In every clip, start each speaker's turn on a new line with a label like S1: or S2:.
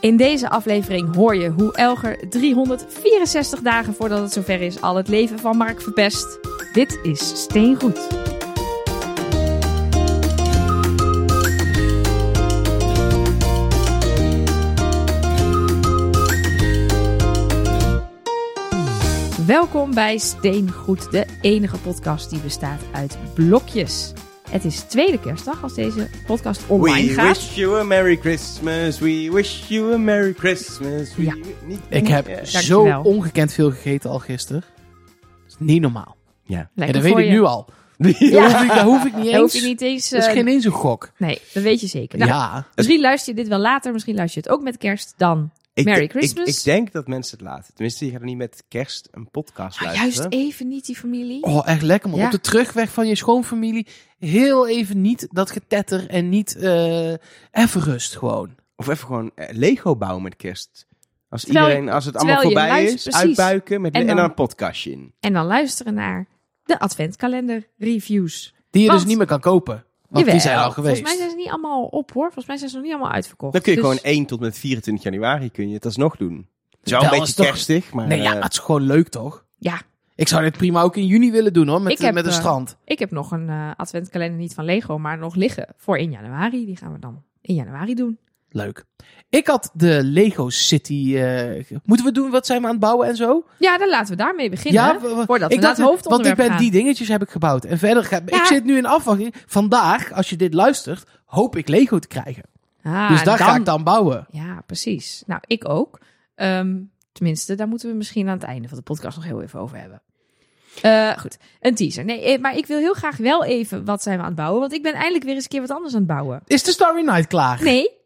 S1: In deze aflevering hoor je hoe Elger 364 dagen voordat het zover is al het leven van Mark verpest. Dit is Steengoed. Welkom bij Steengoed, de enige podcast die bestaat uit blokjes. Het is tweede kerstdag als deze podcast online
S2: We
S1: gaat.
S2: wish you a Merry Christmas. We wish you a Merry Christmas. We
S1: Ja.
S2: niet,
S3: Ik heb
S2: Ja.
S3: zo
S1: Dankjewel.
S3: ongekend veel gegeten al gisteren. Dat is niet normaal.
S2: Ja.
S3: En dat weet
S1: voor
S3: ik
S1: je.
S3: nu al.
S1: Ja.
S3: Dat, hoef ik, dat hoef ik niet eens.
S1: hoef je niet eens...
S3: Dat is
S1: eh,
S3: geen eens een gok.
S1: Nee, dat weet je zeker. Nou,
S3: ja.
S1: Misschien luister je dit wel later, misschien luister je het ook met kerst. Dan
S2: Ik,
S1: Merry
S2: ik-
S1: Christmas.
S2: Ik, denk dat mensen het laten. Tenminste, je gaat er niet met kerst een podcast
S1: Ah,
S2: luisteren.
S1: juist even niet die familie.
S3: Oh, echt lekker man.
S1: Ja.
S3: Op de terugweg van je schoonfamilie. Heel even niet dat getetter en niet eh, even rust gewoon.
S2: Of even gewoon eh, Lego bouwen met kerst. Als
S1: Terwijl
S2: iedereen, als het allemaal voorbij
S1: luistert-
S2: is,
S1: precies.
S2: uitbuiken met,
S1: En
S2: en,
S1: dan-
S2: dan een podcastje in.
S1: En dan luisteren naar de adventkalender reviews.
S3: Die je
S1: Want-
S3: dus niet meer kan kopen. Want
S1: Jawel,
S3: die zijn al geweest.
S1: Volgens mij zijn ze niet allemaal op hoor. Volgens mij zijn ze nog niet allemaal uitverkocht.
S2: Dan kun je
S1: Dus-
S2: gewoon 1 tot met 24 januari kun je het alsnog doen. Het is wel een beetje
S3: toch-
S2: kerstig, maar...
S3: Nee, ja,
S2: eh,
S3: het is gewoon leuk toch?
S1: Ja,
S3: Ik zou dit prima ook in juni willen doen hoor. Met,
S1: Ik heb,
S3: met een
S1: eh,
S3: strand.
S1: ik heb nog een eh, adventkalender niet van Lego, maar nog liggen voor in januari. Die gaan we dan in januari doen.
S3: Leuk. Ik had de Lego City. eh, moeten we doen wat zijn we aan het bouwen en zo?
S1: Ja, dan laten we daarmee beginnen.
S3: Ja,
S1: voordat
S3: ik dacht,
S1: hoofdonderwerp
S3: Want ik ben
S1: gaan.
S3: die dingetjes heb ik gebouwd. En verder ga
S1: Ja.
S3: ik zit nu in afwachting. Vandaag, als je dit luistert, hoop ik Lego te krijgen.
S1: Ah,
S3: dus daar
S1: dan-
S3: ga ik dan bouwen.
S1: Ja, precies. Nou, ik ook. Ehm, tenminste, daar moeten we misschien aan het einde van de podcast nog heel even over hebben. Eh, goed, een teaser. Nee, eh, maar ik wil heel graag wel even wat zijn we aan het bouwen. Want ik ben eindelijk weer eens een keer wat anders aan het bouwen.
S3: Is de Starry Night klaar?
S1: Nee.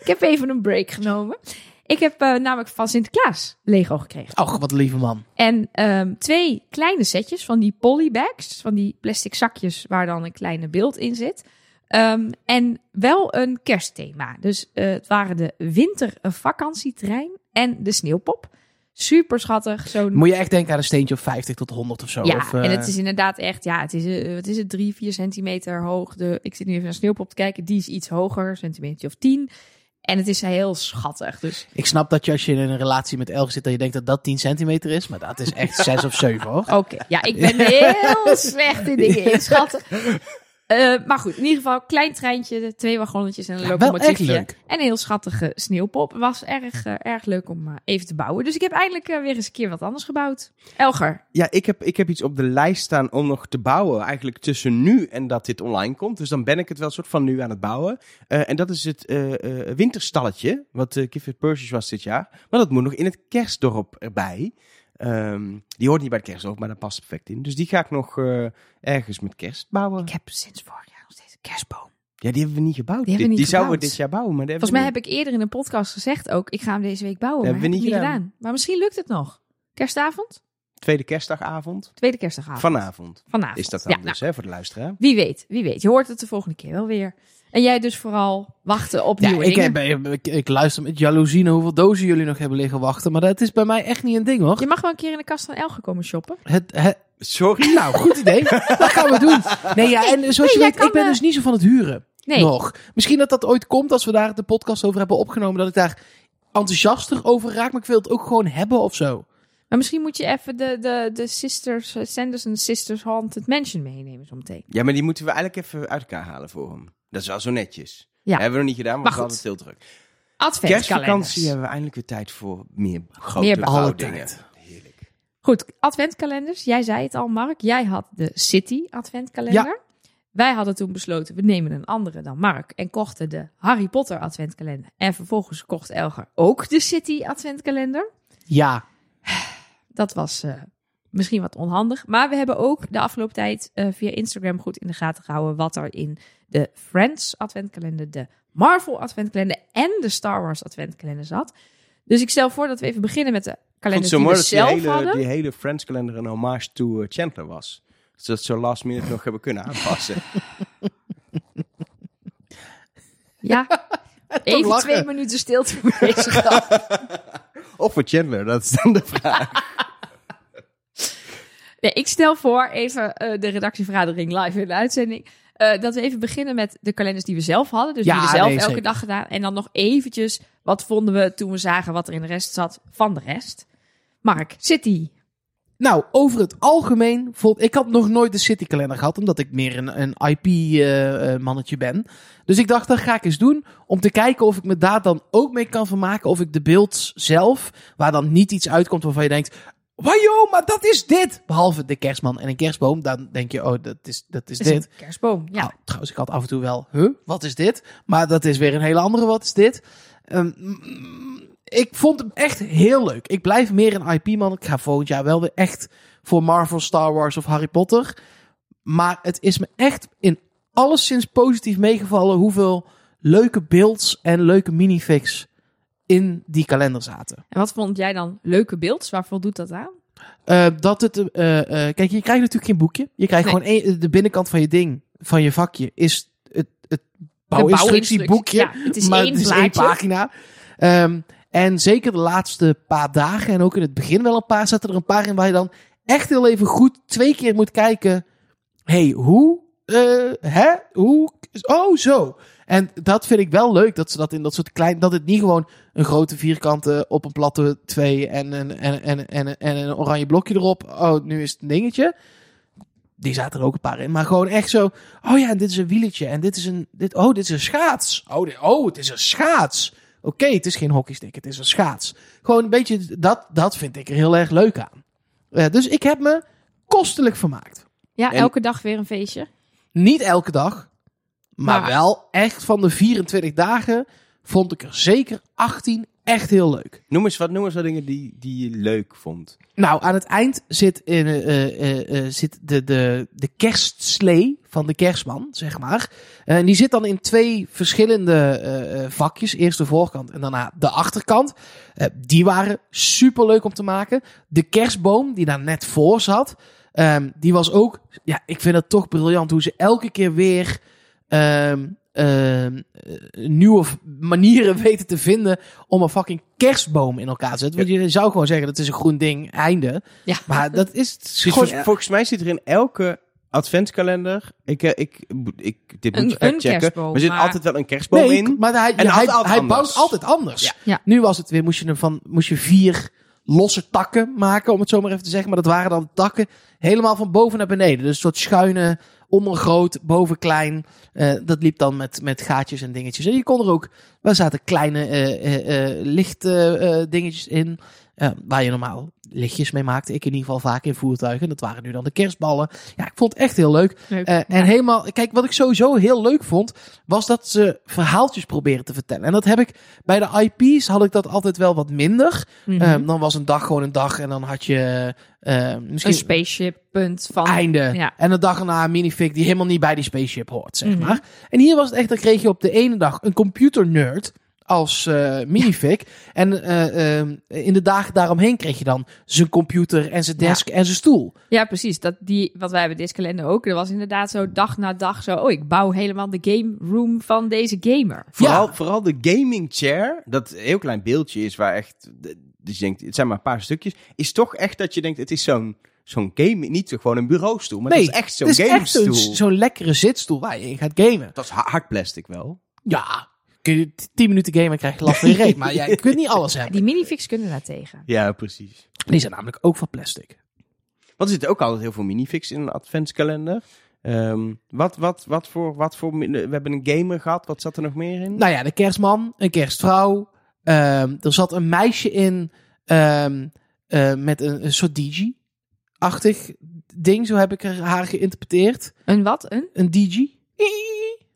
S1: Ik heb even een break genomen. Ik heb eh, namelijk van Sinterklaas Lego gekregen.
S3: Och, wat een lieve man.
S1: En ehm, twee kleine setjes van die polybags, van die plastic zakjes waar dan een kleine beeld in zit. Ehm, en wel een kerstthema. Dus eh, het waren de wintervakantietrein en de sneeuwpop. Super schattig. Zo'n
S3: Moet je echt denken aan een steentje of 50 tot 100 of zo.
S1: ja,
S3: of, eh,
S1: en het is inderdaad echt, ja, het is, eh, wat is het, drie, vier centimeter hoog. De, ik zit nu even naar sneeuwpop te kijken, die is iets hoger, centimeter of tien. En het is heel schattig. Dus
S3: Ik snap dat je als je in een relatie met Elge zit, dat je denkt dat dat 10 centimeter is. Maar dat is echt 6 of 7 hoor.
S1: oké, ja, ik ben heel slecht in dingen inschatten. Eh, maar goed, in ieder geval, klein treintje, twee wagonnetjes en een
S3: Ja, wel echt
S1: locomotiefje.
S3: leuk.
S1: En een heel schattige sneeuwpop. Was erg, eh, erg leuk om eh, even te bouwen. Dus ik heb eindelijk weer eens een keer wat anders gebouwd. Elger,
S2: Ja, ik heb, ik heb iets op de lijst staan om nog te bouwen. Eigenlijk tussen nu en dat dit online komt. Dus dan ben ik het wel soort van nu aan het bouwen. Eh, en dat is het eh, eh, winterstalletje. Wat uh, Gifford Purchase was dit jaar. Maar dat moet nog in het kerstdorp erbij. Ehm, die hoort niet bij het kerstdorp, maar dat past perfect in. Dus die ga ik nog eh, ergens met kerst bouwen.
S1: ik heb sinds vorig jaar nog steeds een kerstboom.
S2: Ja, die hebben we niet gebouwd.
S1: Die niet
S2: zouden we dit jaar bouwen. Maar
S1: Volgens mij heb ik eerder in een podcast gezegd ook, ik ga hem deze week bouwen.
S2: Dat
S1: maar
S2: hebben we
S1: heb
S2: niet
S1: niet
S2: gedaan.
S1: gedaan. Maar misschien lukt het nog. Kerstavond?
S2: Tweede kerstdagavond.
S1: Tweede kerstdagavond.
S2: Vanavond
S1: Vanavond.
S2: is dat dan
S1: Ja,
S2: dus,
S1: nou,
S2: hè, voor de luisteraar.
S1: wie weet, wie weet. Je hoort het de volgende keer wel weer. En jij dus vooral wachten op
S3: Ja,
S1: nieuwe
S3: ik, heb, ik, ik luister met jaloezie naar hoeveel dozen jullie nog hebben liggen wachten. Maar dat is bij mij echt niet een ding hoor.
S1: Je mag wel een keer in de kast van Elge komen shoppen.
S3: Het, het,
S2: Sorry.
S3: nou, goed idee. dat gaan we doen. Nee, ja, en zoals
S1: Nee,
S3: je weet, ik ben
S1: eh,
S3: dus niet zo van het huren.
S1: Nee,
S3: Nog. Misschien dat dat ooit komt als we daar de podcast over hebben opgenomen. Dat ik daar enthousiaster over raak. Maar ik wil het ook gewoon hebben of zo.
S1: Maar misschien moet je even de, de, de Sisters, eh, Sanderson Sisters Haunted Mansion meenemen zometeen.
S2: Ja, maar die moeten we eigenlijk even uit elkaar halen voor hem. Dat is wel zo netjes.
S1: Ja.
S2: Hebben we nog niet gedaan, maar,
S1: Maar
S2: we hadden
S1: goed.
S2: het heel druk.
S1: Adventkalenders.
S2: Kerstvakantie hebben we eindelijk weer tijd voor meer grote
S1: Meer
S2: bouwdingen.
S3: Altijd.
S2: Heerlijk.
S1: Goed, adventkalenders. Jij zei het al, Mark. Jij had de City adventkalender. Wij hadden toen besloten, we nemen een andere dan Mark. En kochten de Harry Potter adventkalender. En vervolgens kocht Elger ook de City adventkalender.
S3: Ja.
S1: Dat was eh, misschien wat onhandig. Maar we hebben ook de afgelopen tijd eh, via Instagram goed in de gaten gehouden... wat er in de Friends adventkalender, de Marvel adventkalender... en de Star Wars adventkalender zat. Dus ik stel voor dat we even beginnen met de kalender
S2: zo
S1: die
S2: mooi
S1: we
S2: dat die
S1: zelf
S2: hele,
S1: hadden.
S2: die hele Friends kalender een hommage to eh, Chandler was. Dat ze dat zo last minute nog hebben kunnen aanpassen.
S1: Ja, even
S3: lachen.
S1: twee minuten stilte voor deze grap.
S2: of voor Chandler, dat is dan de vraag.
S1: Nee, ik stel voor even eh, de redactievergadering live in de uitzending. eh, dat we even beginnen met de kalenders die we zelf hadden. Dus
S3: Ja,
S1: die we zelf
S3: nee,
S1: elke
S3: zeker.
S1: dag gedaan. En dan nog eventjes, wat vonden we toen we zagen wat er in de rest zat van de rest. Mark, City.
S3: Nou, over het algemeen vond ik had nog nooit de City kalender gehad, omdat ik meer een, een IP-mannetje ben. Dus ik dacht, dat ga ik eens doen om te kijken of ik me daar dan ook mee kan vermaken. Of ik de beeld zelf, waar dan niet iets uitkomt waarvan je denkt, wajo, maar dat is dit. Behalve de kerstman en een kerstboom, dan denk je, oh, dat is, dat is dit.
S1: kerstboom. Ja.
S3: Nou, trouwens, ik had af en toe wel, huh, wat is dit? Maar dat is weer een hele andere, wat is dit? Ehm, ik vond hem echt heel leuk. Ik blijf meer een IP-man. Ik ga volgend jaar wel weer echt voor Marvel, Star Wars of Harry Potter. Maar het is me echt in alleszins positief meegevallen hoeveel leuke beelds en leuke minifigs in die kalender zaten.
S1: En wat vond jij dan leuke beelds? Waar voldoet dat aan?
S3: Eh, dat het, eh, eh, kijk, je krijgt natuurlijk geen boekje. Je krijgt
S1: Nee.
S3: gewoon één- de binnenkant van je ding, van je vakje, is het, het bouwinstructieboekje.
S1: Ja, het is
S3: maar
S1: één
S3: het is één pagina. Ehm, en zeker de laatste paar dagen en ook in het begin wel een paar, zaten er een paar in waar je dan echt heel even goed twee keer moet kijken. hey, hoe? hè? Hoe? Oh, zo. En dat vind ik wel leuk, dat ze dat in dat soort klein, dat het niet gewoon een grote vierkante op een platte twee en een, en, en, en, en een oranje blokje erop. Oh, nu is het een dingetje. Die zaten er ook een paar in. Maar gewoon echt zo. Oh ja, en dit is een wieletje. En dit is een. Dit, oh, dit is een schaats. Oh, dit, oh het is een schaats. Oké, het is geen hockeystick. Het is een schaats. Gewoon een beetje. Dat, dat vind ik er heel erg leuk aan. Eh, dus ik heb me kostelijk vermaakt.
S1: Ja,
S2: En-
S1: elke dag weer een feestje.
S3: Niet elke dag. Maar,
S1: Maar-
S3: wel echt van de 24 dagen. Vond ik er zeker 18 echt heel leuk.
S2: Noem eens wat, noem eens wat dingen die, die je leuk vond.
S3: Nou, aan het eind zit, in, eh, eh, eh, zit de, de, de kerstslee van de kerstman, zeg maar. En die zit dan in twee verschillende vakjes. Eerst de voorkant en daarna de achterkant. Die waren super leuk om te maken. De kerstboom die daar net voor zat, ehm, die was ook... Ja, ik vind het toch briljant hoe ze elke keer weer... ehm, ehm, eh, nieuwe manieren weten te vinden om een fucking kerstboom in elkaar te zetten. Want je zou gewoon zeggen dat is een groen ding, einde.
S1: Ja.
S3: Maar dat is het
S2: Dus
S3: gewoon...
S2: volgens mij zit er in elke adventskalender, ik, eh, ik, ik, dit moet ik
S1: een
S2: checken, er zit
S1: maar-
S2: altijd wel een kerstboom
S3: Nee,
S2: in.
S3: maar hij,
S2: En
S3: hij,
S2: altijd
S3: hij
S2: anders.
S3: bouwt altijd anders.
S2: Ja.
S1: Ja.
S3: Nu was het weer, moest je, er van, moest je vier losse takken maken, om het zo maar even te zeggen. Maar dat waren dan takken helemaal van boven naar beneden. Dus een soort schuine, onder groot, boven klein. Eh, dat liep dan met, met gaatjes en dingetjes. En je kon er ook, daar zaten kleine eh eh eh, licht eh, eh, dingetjes in. waar je normaal lichtjes mee maakte. Ik in ieder geval vaak in voertuigen. Dat waren nu dan de kerstballen. Ja, ik vond het echt heel leuk.
S1: Leuk.
S3: Eh, en helemaal, kijk, wat ik sowieso heel leuk vond, was dat ze verhaaltjes proberen te vertellen. En dat heb ik bij de IP's had ik dat altijd wel wat minder.
S1: Mhm.
S3: Ehm, dan was een dag gewoon een dag en dan had je eh, misschien
S1: een spaceship punt van...
S3: einde.
S1: Ja.
S3: En een dag erna een minifig die helemaal niet bij die spaceship hoort, zeg
S1: Mhm.
S3: maar. En hier was het echt, dan kreeg je op de ene dag een computer nerd als eh minifig. En eh, ehm, in de dagen daaromheen kreeg je dan zijn computer en zijn
S1: Ja.
S3: desk en zijn stoel.
S1: Ja, precies. Dat die, wat wij hebben deze kalender ook. Er was inderdaad zo dag na dag zo... Oh, ik bouw helemaal de game room van deze gamer.
S2: Vooral,
S3: Ja.
S2: vooral de gaming chair, dat een heel klein beeldje is waar echt, dus je denkt, het zijn maar een paar stukjes, is toch echt dat je denkt, het is zo'n zo'n game, niet zo gewoon een bureaustoel, maar
S3: Nee,
S2: het is echt zo'n
S3: Het is echt
S2: gamestoel.
S3: zo'n zo'n lekkere zitstoel waar je in gaat gamen.
S2: Dat is ha- hard plastic wel.
S3: Ja, kun je t- 10 minuten gamen en krijg je last van je reet. Maar ja, je kunt niet alles hebben.
S1: Die minifix kunnen daar tegen.
S2: Ja, precies.
S3: Die zijn namelijk ook van plastic.
S2: Want er zitten ook altijd heel veel minifigs in een adventskalender. Ehm, wat, wat, wat voor, wat voor, we hebben een gamer gehad, wat zat er nog meer in?
S3: Nou ja, de kerstman, een kerstvrouw. ehm, er zat een meisje in ehm, eh, met een, een soort DJ-achtig ding. Zo heb ik haar geïnterpreteerd.
S1: Een wat? Een?
S3: Een DJ.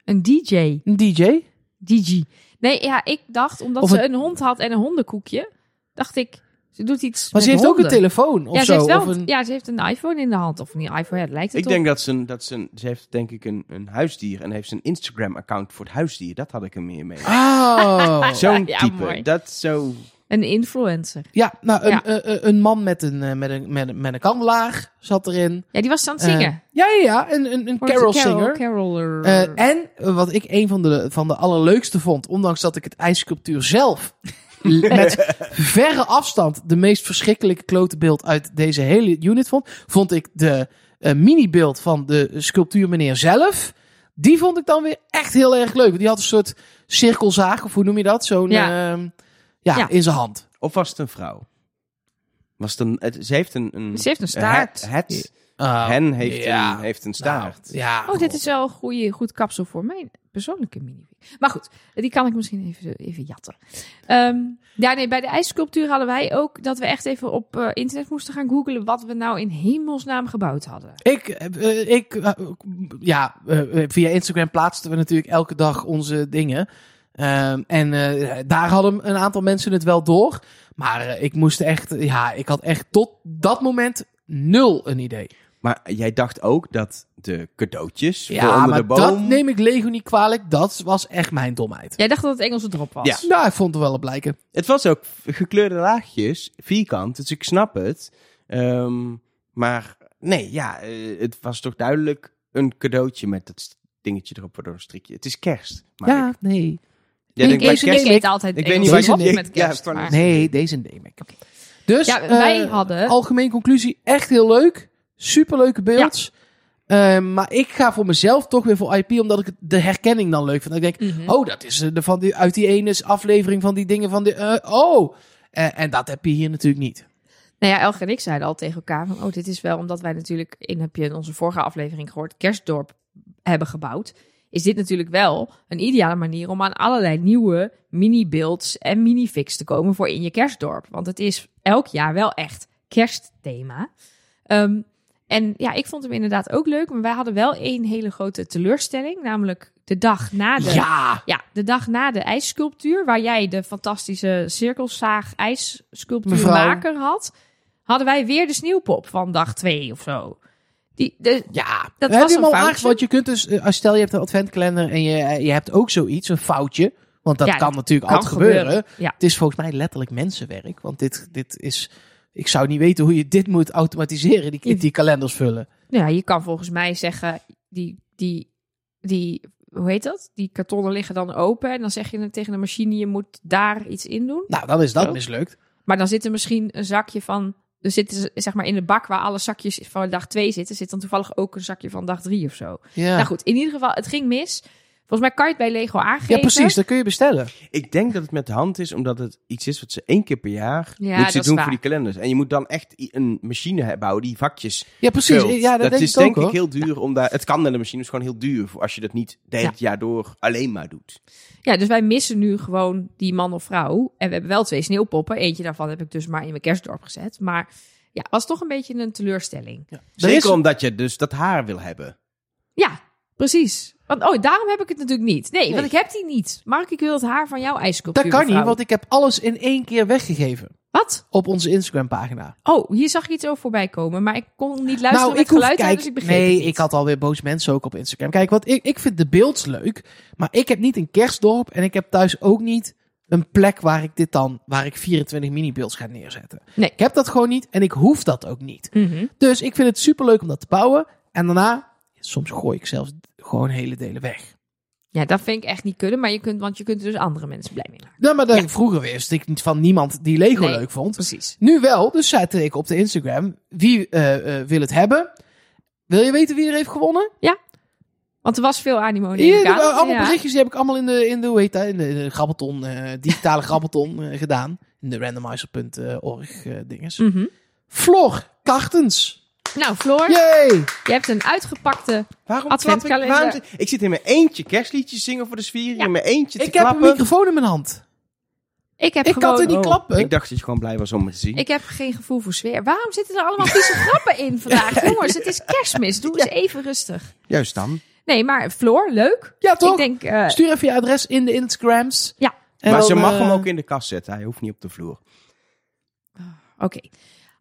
S1: Een DJ.
S3: Een DJ.
S1: DJ. Nee, ja, ik dacht, omdat
S3: Of
S1: ze
S3: een-
S1: een hond had en een hondenkoekje, dacht ik, ze doet iets
S3: Maar
S1: met
S3: ze heeft ook een telefoon of
S1: ja, ze heeft wel,
S3: of een...
S1: ja, ze heeft een iPhone in de hand. Of niet iPhone, ja, het lijkt het
S2: Ik
S1: op.
S2: denk dat ze, een, dat ze, een, ze heeft denk ik een, een huisdier en heeft ze een Instagram-account voor het huisdier. Dat had ik er meer mee.
S3: Oh.
S2: Zo'n
S1: Ja,
S2: type.
S1: mooi.
S2: Dat zo.
S1: Een influencer.
S3: Ja, nou, een,
S1: Ja.
S3: eh, eh, een man met een, eh, met, een, met, een, met een kandelaar zat erin.
S1: Ja, die was aan het
S3: Eh,
S1: zingen.
S3: ja, ja, ja. Een, een, een carol
S1: Carol,
S3: singer.
S1: Caroler.
S3: Eh, en eh, wat ik een van de, van de allerleukste vond, ondanks dat ik het ijssculptuur zelf met verre afstand de meest verschrikkelijke klote beeld uit deze hele unit vond, vond ik de eh, mini-beeld van de sculptuur meneer zelf. Die vond ik dan weer echt heel erg leuk. Die had een soort cirkelzaag, of hoe noem je dat? Zo'n,
S1: Ja.
S3: Ja. in zijn hand.
S2: Of was het een vrouw? Was het een, het, ze heeft een, een...
S1: Ze heeft een staart.
S2: Het, het
S3: Uh,
S2: hen heeft,
S3: ja.
S2: een, heeft een staart.
S3: Nou, ja.
S1: Oh, dit is wel een goede, goed kapsel voor mijn persoonlijke mini. Maar goed, die kan ik misschien even, even jatten. Ehm, ja, nee, bij de ijssculptuur hadden wij ook dat we echt even op eh, internet moesten gaan googlen wat we nou in hemelsnaam gebouwd hadden.
S3: Ik, eh, ik eh, ja, via Instagram plaatsten we natuurlijk elke dag onze dingen. Ehm, en eh, daar hadden een aantal mensen het wel door. Maar eh, ik moest echt, ja, ik had echt tot dat moment nul een idee.
S2: Maar jij dacht ook dat de cadeautjes voor
S3: Ja,
S2: onder
S3: maar
S2: de boom...
S3: dat neem ik Lego niet kwalijk. Dat was echt mijn domheid.
S1: Jij dacht dat het Engelse drop was.
S2: Ja.
S3: Nou, ik vond het wel op lijken.
S2: Het was ook gekleurde laagjes, vierkant, dus ik snap het. Ehm, maar nee, ja, eh, het was toch duidelijk een cadeautje met dat dingetje erop waardoor een strikje. Het is kerst. Maar
S3: Ja,
S2: ik,
S3: nee.
S2: Jij
S1: ik,
S2: denkt bij
S1: ik,
S2: kerst...
S1: ik eet altijd
S2: Ik weet niet
S3: wat je-
S1: met
S2: ja,
S1: kerst.
S2: van-
S1: maar-
S3: Nee, deze neem ik. Dus,
S1: Ja, wij
S3: eh,
S1: hadden...
S3: algemeen conclusie, echt heel leuk. Superleuke beelds. Eh, maar ik ga voor mezelf toch weer voor IP, omdat ik de herkenning dan leuk vind. Dat ik denk,
S1: Mhm.
S3: oh, dat is eh, de, van die, uit die ene aflevering van die dingen van die... eh, oh, Eh, en dat heb je hier natuurlijk niet.
S1: Nou ja, Elge en ik zeiden al tegen elkaar van, oh, dit is wel omdat wij natuurlijk in, heb je in onze vorige aflevering gehoord, Kerstdorp hebben gebouwd. Is dit natuurlijk wel een ideale manier om aan allerlei nieuwe mini-builds en mini-fix te komen voor in je kerstdorp. Want het is elk jaar wel echt kerstthema. Ehm, en ja, ik vond hem inderdaad ook leuk, maar wij hadden wel één hele grote teleurstelling, namelijk de dag na de...
S3: Ja!
S1: Ja, de dag na de ijssculptuur, waar jij de fantastische cirkelzaag ijssculptuurmaker had, hadden wij weer de sneeuwpop van dag 2 of zo. Die, de,
S3: Ja,
S1: Dat was
S3: hebben
S1: een
S3: hem al
S1: foutje.
S3: Want je kunt dus, eh, als stel je hebt een adventkalender en je, eh, je hebt ook zoiets, een foutje. Want dat
S1: Ja,
S3: kan
S1: dat
S3: natuurlijk
S1: kan
S3: altijd gebeuren.
S1: gebeuren, ja.
S3: Het is volgens mij letterlijk mensenwerk. Want dit, dit is, ik zou niet weten hoe je dit moet automatiseren, die,
S1: Je-
S3: die kalenders vullen.
S1: nou ja, je kan volgens mij zeggen, die, die, die, hoe heet dat? Die kartonnen liggen dan open en dan zeg je tegen de machine, je moet daar iets in doen.
S3: Nou, dan is dat
S1: Zo.
S3: mislukt.
S1: Maar dan zit er misschien een zakje van, er zitten zeg maar in de bak waar alle zakjes van dag 2 zitten, zit dan toevallig ook een zakje van dag 3 of zo.
S3: Ja,
S1: Nou goed, in ieder geval, het ging mis. Volgens mij kan je het bij Lego aangeven.
S3: ja precies, dat kun je bestellen.
S2: Ik denk dat het met de hand is, omdat het iets is wat ze één keer per jaar
S1: Ja,
S2: ze doen
S1: waar.
S2: voor die kalenders. En je moet dan echt een machine bouwen die vakjes
S3: Ja, precies.
S2: vult.
S3: Ja, dat,
S2: dat
S3: denk
S2: is
S3: ik ook
S2: denk ik heel duur. Om daar, het kan met de machine, is gewoon heel duur voor als je dat niet de hele jaar door alleen maar doet.
S1: Ja, dus wij missen nu gewoon die man of vrouw. En we hebben wel twee sneeuwpoppen. Eentje daarvan heb ik dus maar in mijn kerstdorp gezet. Maar ja, was toch een beetje een teleurstelling.
S3: Ja. Er
S2: Zeker
S3: is-
S2: omdat je dus dat haar wil hebben.
S1: Precies. Want oh, daarom heb ik het natuurlijk niet. Nee,
S3: Nee.
S1: want ik heb die niet. Mark, ik wil het haar van jouw ijssculptuur.
S3: Dat kan niet, want ik heb alles in één keer weggegeven.
S1: Wat?
S3: Op onze Instagram pagina.
S1: Oh, hier zag ik iets over voorbij komen. Maar ik kon niet luisteren
S3: nou, ik hoef,
S1: geluid
S3: kijk,
S1: dus ik begreep
S3: nee,
S1: het niet.
S3: ik had alweer boos mensen ook op Instagram. Kijk, want ik, ik vind de beelds leuk, maar ik heb niet een kerstdorp en ik heb thuis ook niet een plek waar ik dit dan, waar ik 24 mini-beelds ga neerzetten.
S1: Nee.
S3: Ik heb dat gewoon niet en ik hoef dat ook niet.
S1: Mhm.
S3: Dus ik vind het superleuk om dat te bouwen en daarna, soms gooi ik zelfs gewoon hele delen weg.
S1: Ja, dat vind ik echt niet kunnen. Maar je kunt, want je kunt dus andere mensen blij mee maken.
S3: Nou, maar dan,
S1: Ja.
S3: vroeger wist ik niet van niemand die Lego
S1: Nee.
S3: leuk vond.
S1: Precies.
S3: Nu wel, dus zette ik op de Instagram, wie eh, eh, wil het hebben? Wil je weten wie er heeft gewonnen?
S1: Want er was veel animo
S3: de-
S1: aan.
S3: allemaal
S1: Ja.
S3: berichtjes die heb ik allemaal in de, in de hoe heet dat, in de, de grabbelton, eh, digitale grabbelton gedaan. In de randomizer.org dinges.
S1: Mhm.
S3: Floor Kartens.
S1: Nou, Floor,
S3: Yay!
S1: je hebt een uitgepakte
S2: Waarom
S1: Adventkalender.
S2: klap ik? Waarom, zit- ik zit in mijn eentje kerstliedjes zingen voor de sfeer.
S1: Ja.
S2: In mijn eentje te
S3: Ik heb een
S2: klappen.
S3: microfoon in mijn hand.
S1: Ik heb
S3: Ik
S1: gewoon...
S3: had er niet
S2: Oh,
S3: klappen.
S2: Ik dacht dat je gewoon blij was om het te zien.
S1: Ik heb geen gevoel voor sfeer. Waarom zitten er allemaal vieze grappen in vandaag? Jongens, het is kerstmis. Doe eens even rustig.
S2: Juist dan.
S1: Nee, maar Floor, leuk.
S3: Ja, toch?
S1: Ik denk, eh,
S3: Stuur even je adres in de Instagrams.
S1: Ja.
S3: En
S2: maar
S3: dan,
S2: ze mag
S3: eh,
S2: hem ook in de kast zetten. Hij hoeft niet op de vloer.
S1: oké.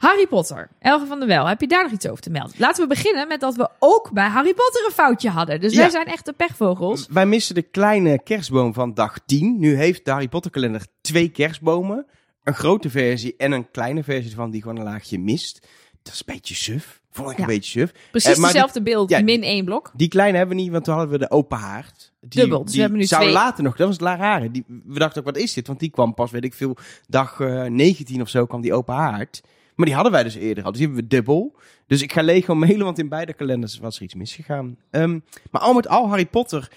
S1: Harry Potter, Elge van der Wel, heb je daar nog iets over te melden? Laten we beginnen met dat we ook bij Harry Potter een foutje hadden. Dus
S2: Ja.
S1: wij zijn echte pechvogels.
S2: Wij missen de kleine kerstboom van dag 10. Nu heeft de Harry Potter kalender twee kerstbomen. Een grote versie en een kleine versie ervan die gewoon een laagje mist. Dat is een beetje suf. Vond ik
S1: Ja.
S2: een beetje suf.
S1: Precies
S2: Eh, maar
S1: dezelfde beeld,
S2: ja,
S1: min één blok.
S2: Die kleine hebben we niet, want toen hadden we de open haard. Die,
S1: Dubbel, dus we
S2: die
S1: hebben nu
S2: zou
S1: twee.
S2: later nog, dat was het rare. Die, we dachten ook, wat is dit? Want die kwam pas, weet ik veel, dag eh 19 of zo kwam die open haard. Maar die hadden wij dus eerder al. Dus die hebben we dubbel. Dus ik ga Lego mailen, want in beide kalenders was er iets misgegaan. Ehm, maar al met al, Harry Potter.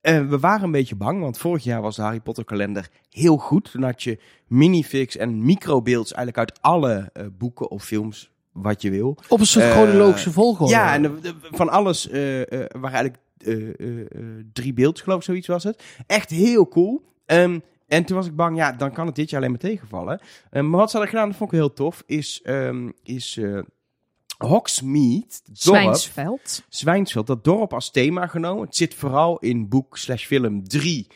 S2: eh, we waren een beetje bang, want vorig jaar was de Harry Potter kalender heel goed. Toen had je minifix en microbeelds eigenlijk uit alle eh, boeken of films, wat je wil.
S3: Op een soort
S2: Eh,
S3: chronologische volgorde.
S2: Ja, en de- de- van alles waren eigenlijk drie beelds, geloof ik, zoiets was het. Echt heel cool. Ehm, en toen was ik bang, ja, dan kan het dit jaar alleen maar tegenvallen. Ehm, maar wat ze hadden gedaan, dat vond ik heel tof, is, ehm is eh Hogsmeade, het dorp,
S1: Zwijnsveld.
S2: Zwijnsveld, dat dorp als thema genomen. Het zit vooral in boek slash film 3,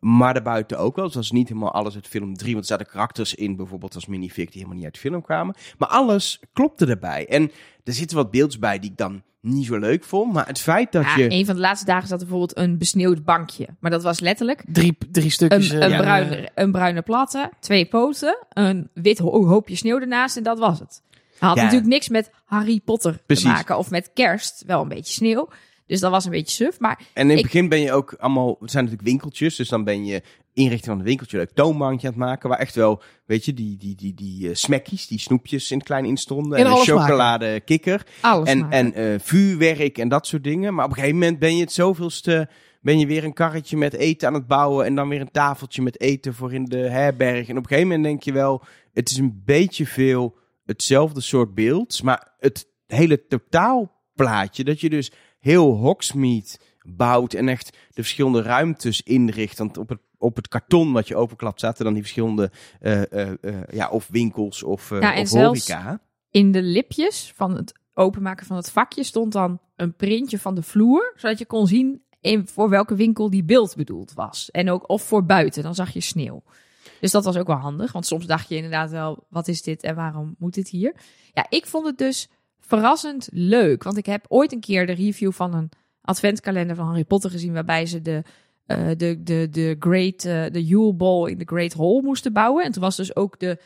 S2: maar daarbuiten ook wel. Dus dat is niet helemaal alles uit film 3, want er zaten karakters in, bijvoorbeeld als minifig, die helemaal niet uit de film kwamen. Maar alles klopte erbij. En er zitten wat beelds bij die ik dan niet zo leuk vond. Maar het feit dat
S1: Ja,
S2: je...
S1: een van de laatste dagen zat er bijvoorbeeld een besneeuwd bankje. Maar dat was letterlijk
S3: Drie, drie
S1: een,
S3: stukjes. eh,
S1: een,
S3: ja,
S1: bruine, een bruine platte, twee poten, een wit ho- hoopje sneeuw ernaast en dat was het. Hij had
S2: Ja.
S1: natuurlijk niks met Harry Potter
S2: Precies.
S1: te maken of met kerst. Wel een beetje sneeuw. Dus dat was een beetje suf. Maar
S2: En in het
S1: Ik-
S2: begin ben je ook allemaal, het zijn natuurlijk winkeltjes, dus dan ben je inrichting van een winkeltje leuk toonbankje aan het maken, waar echt wel, weet je, die, die, die, die eh, smackies, die snoepjes in het klein instonden,
S3: In
S2: en een
S3: maken.
S2: chocolade kikker,
S1: alles
S2: en,
S1: maken.
S2: en eh, vuurwerk en dat soort dingen. Maar op een gegeven moment ben je het zoveelste, ben je weer een karretje met eten aan het bouwen en dan weer een tafeltje met eten voor in de herberg. En op een gegeven moment denk je wel, het is een beetje veel hetzelfde soort beeld, maar het hele totaalplaatje, dat je dus heel Hogsmeade bouwt en echt de verschillende ruimtes inricht. Want op het, op het karton wat je openklapt zaten dan die verschillende, eh, eh, eh, ja, of winkels of,
S1: Ja, en
S2: of
S1: zelfs-
S2: horeca.
S1: in de lipjes van het openmaken van het vakje stond dan een printje van de vloer, zodat je kon zien in, voor welke winkel die beeld bedoeld was. En ook of voor buiten, dan zag je sneeuw. Dus dat was ook wel handig, want soms dacht je inderdaad wel, wat is dit en waarom moet dit hier? Ja, ik vond het dus verrassend leuk, want ik heb ooit een keer de review van een adventkalender van Harry Potter gezien, waarbij ze de, eh, de, de, de Great, eh, de Yule Ball in de Great Hall moesten bouwen. En toen was dus ook de,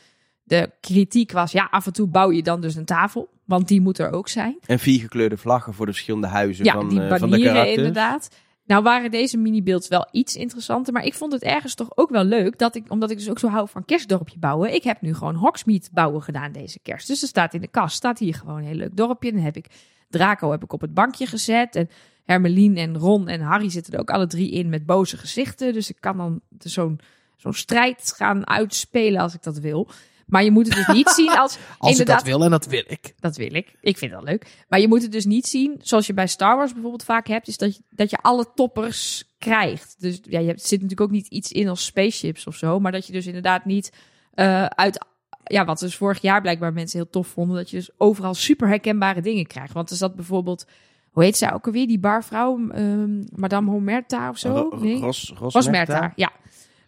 S1: de kritiek was, ja, af en toe bouw je dan dus een tafel, want die moet er ook zijn.
S2: En vier gekleurde vlaggen voor de verschillende huizen
S1: Ja,
S2: van,
S1: die
S2: eh, van de karakters.
S1: inderdaad. Nou waren deze minibeelds wel iets interessanter, maar ik vond het ergens toch ook wel leuk dat ik, omdat ik dus ook zo hou van kerstdorpje bouwen, ik heb nu gewoon Hogsmeade bouwen gedaan deze kerst. Dus er staat in de kast, staat hier gewoon een heel leuk dorpje. Dan heb ik Draco heb ik op het bankje gezet en Hermelien en Ron en Harry zitten er ook alle drie in met boze gezichten. Dus ik kan dan zo'n zo'n strijd gaan uitspelen als ik dat wil. Maar je moet het dus niet zien als,
S3: Als
S1: inderdaad,
S3: ik dat wil, en dat wil ik.
S1: dat wil ik. Ik vind dat leuk. Maar je moet het dus niet zien, zoals je bij Star Wars bijvoorbeeld vaak hebt, is dat je, dat je alle toppers krijgt. Dus ja, je hebt, zit natuurlijk ook niet iets in als spaceships of zo, maar dat je dus inderdaad niet eh, uit, ja, wat dus vorig jaar blijkbaar mensen heel tof vonden, dat je dus overal super herkenbare dingen krijgt. Want er zat bijvoorbeeld, hoe heet zij ook alweer, die barvrouw, ehm, Madame Homerta of zo?
S2: Ro-
S1: Nee?
S2: Ros, Ros,
S1: Rosmerta, ja.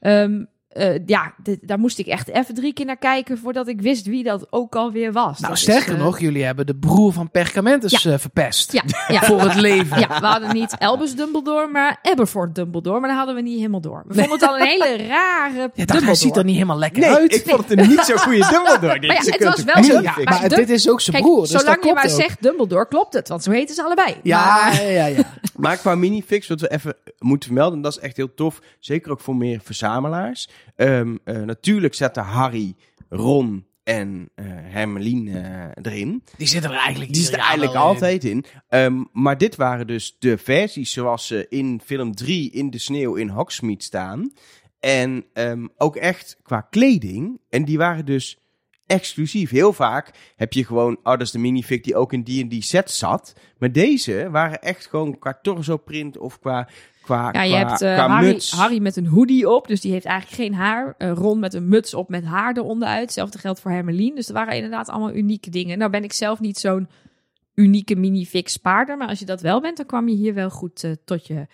S1: Ehm, eh, ja, dit- daar moest ik echt even drie keer naar kijken voordat ik wist wie dat ook alweer was.
S3: Nou,
S1: Dat
S3: sterker
S1: is, eh,
S3: nog, jullie hebben de broer van Perkamentus eh, verpest.
S1: Ja, ja.
S3: Voor het leven.
S1: Ja, we hadden niet Albus Dumbledore, maar Aberforth Dumbledore. Maar dat hadden we niet helemaal door. We vonden het al een hele rare
S3: Ja, dacht, hij
S1: Dumbledore.
S3: ziet er niet helemaal lekker
S2: Nee,
S3: uit.
S2: ik vond het een niet zo goede Dumbledore.
S1: Maar ja, het was
S2: het
S1: wel zo. Ja,
S3: maar
S1: maar
S3: dit is ook zijn
S1: Kijk,
S3: broer, dus dat
S1: zolang je
S3: klopt
S1: maar
S3: ook.
S1: zegt Dumbledore, klopt het. Want zo heten ze allebei.
S3: Ja,
S1: Maar-
S3: ja, ja.
S2: Maar qua minifix, wat we even moeten vermelden, dat is echt heel tof. Zeker ook voor meer verzamelaars. Ehm, eh, natuurlijk zetten Harry, Ron en eh Hermeline eh, erin.
S3: Die zitten er eigenlijk
S2: Die zitten
S3: jaar
S2: eigenlijk
S3: in.
S2: altijd in. Ehm, maar dit waren dus de versies zoals ze in film 3 in de sneeuw in Hogsmeade staan. En ehm, ook echt qua kleding. En die waren dus exclusief. Heel vaak heb je gewoon, oh dat is de minifig die ook in die en die set zat. Maar deze waren echt gewoon qua torso print of qua, qua,
S1: Ja, je
S2: qua,
S1: hebt eh, Harry,
S2: muts.
S1: Harry met een hoodie op, dus die heeft eigenlijk geen haar. Eh, Ron met een muts op met haar eronderuit. Hetzelfde geldt voor Hermelien. Dus er waren inderdaad allemaal unieke dingen. Nou ben ik zelf niet zo'n unieke minifix spaarder. Maar als je dat wel bent, dan kwam je hier wel goed eh, tot je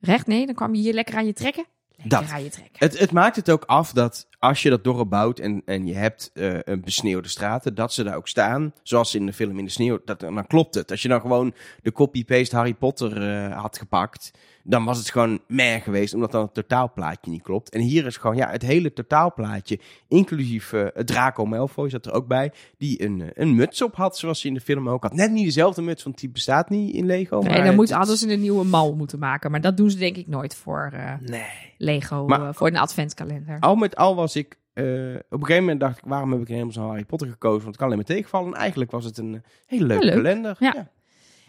S1: recht. Nee, dan kwam je hier lekker aan je trekken. Lekker
S2: Dat.
S1: aan je trekken.
S2: Het, het maakt het ook af dat als je dat dorp bouwt en, en je hebt eh, een besneeuwde straten, dat ze daar ook staan. Zoals in de film in de sneeuw, dat, dan klopt het. Als je dan gewoon de copy-paste Harry Potter eh, had gepakt, dan was het gewoon meh geweest, omdat dan het totaalplaatje niet klopt. En hier is gewoon ja, het hele totaalplaatje, inclusief het Draco Malfoy zat er ook bij, die een, een muts op had, zoals hij in de film ook had. Net niet dezelfde muts, want die bestaat niet in Lego.
S1: Nee, dan moet, hadden ze een nieuwe mal moeten maken. Maar dat doen ze denk ik nooit voor
S3: Nee.
S1: Lego,
S2: Maar-
S1: voor een adventkalender.
S2: Al met al was ik eh, op een gegeven moment dacht ik, waarom heb ik helemaal zo'n Harry Potter gekozen? Want het kan alleen maar tegenvallen. En eigenlijk was het een hele leuke
S1: Leuk.
S2: kalender.
S1: Ja.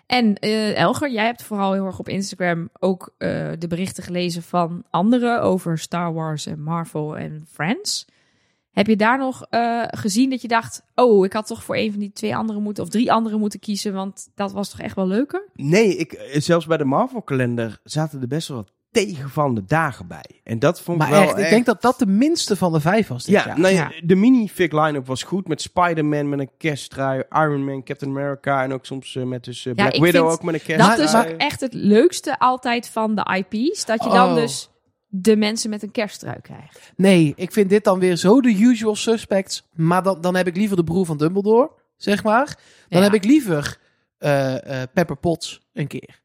S1: En eh, Elger, jij hebt vooral heel erg op Instagram ook eh, de berichten gelezen van anderen over Star Wars en Marvel en Friends. Heb je daar nog eh, gezien dat je dacht, oh, ik had toch voor een van die twee anderen moeten of drie anderen moeten kiezen, want dat was toch echt wel leuker?
S2: Nee, ik, eh, zelfs bij de Marvel kalender zaten er best wel wat tegenvallende dagen bij. En dat vond
S3: Maar
S2: ik wel
S3: echt, ik denk dat dat de minste van de vijf was dit
S2: Ja,
S3: jaar.
S2: nou ja,
S1: Ja.
S2: de mini-fig line-up was goed. Met Spider-Man met een kersttrui, Iron Man, Captain America en ook soms eh, met dus eh, Black Widow ook met een
S1: Dat
S2: kersttrui.
S1: is
S3: maar-
S1: ook echt het leukste altijd van de IP's, dat je dan
S3: Oh.
S1: dus de mensen met een kersttrui krijgt.
S3: Nee, ik vind dit dan weer zo de usual suspects. Maar dan, dan heb ik liever de broer van Dumbledore, zeg maar. Dan
S1: Ja.
S3: heb ik liever eh, eh, Pepper Potts een keer,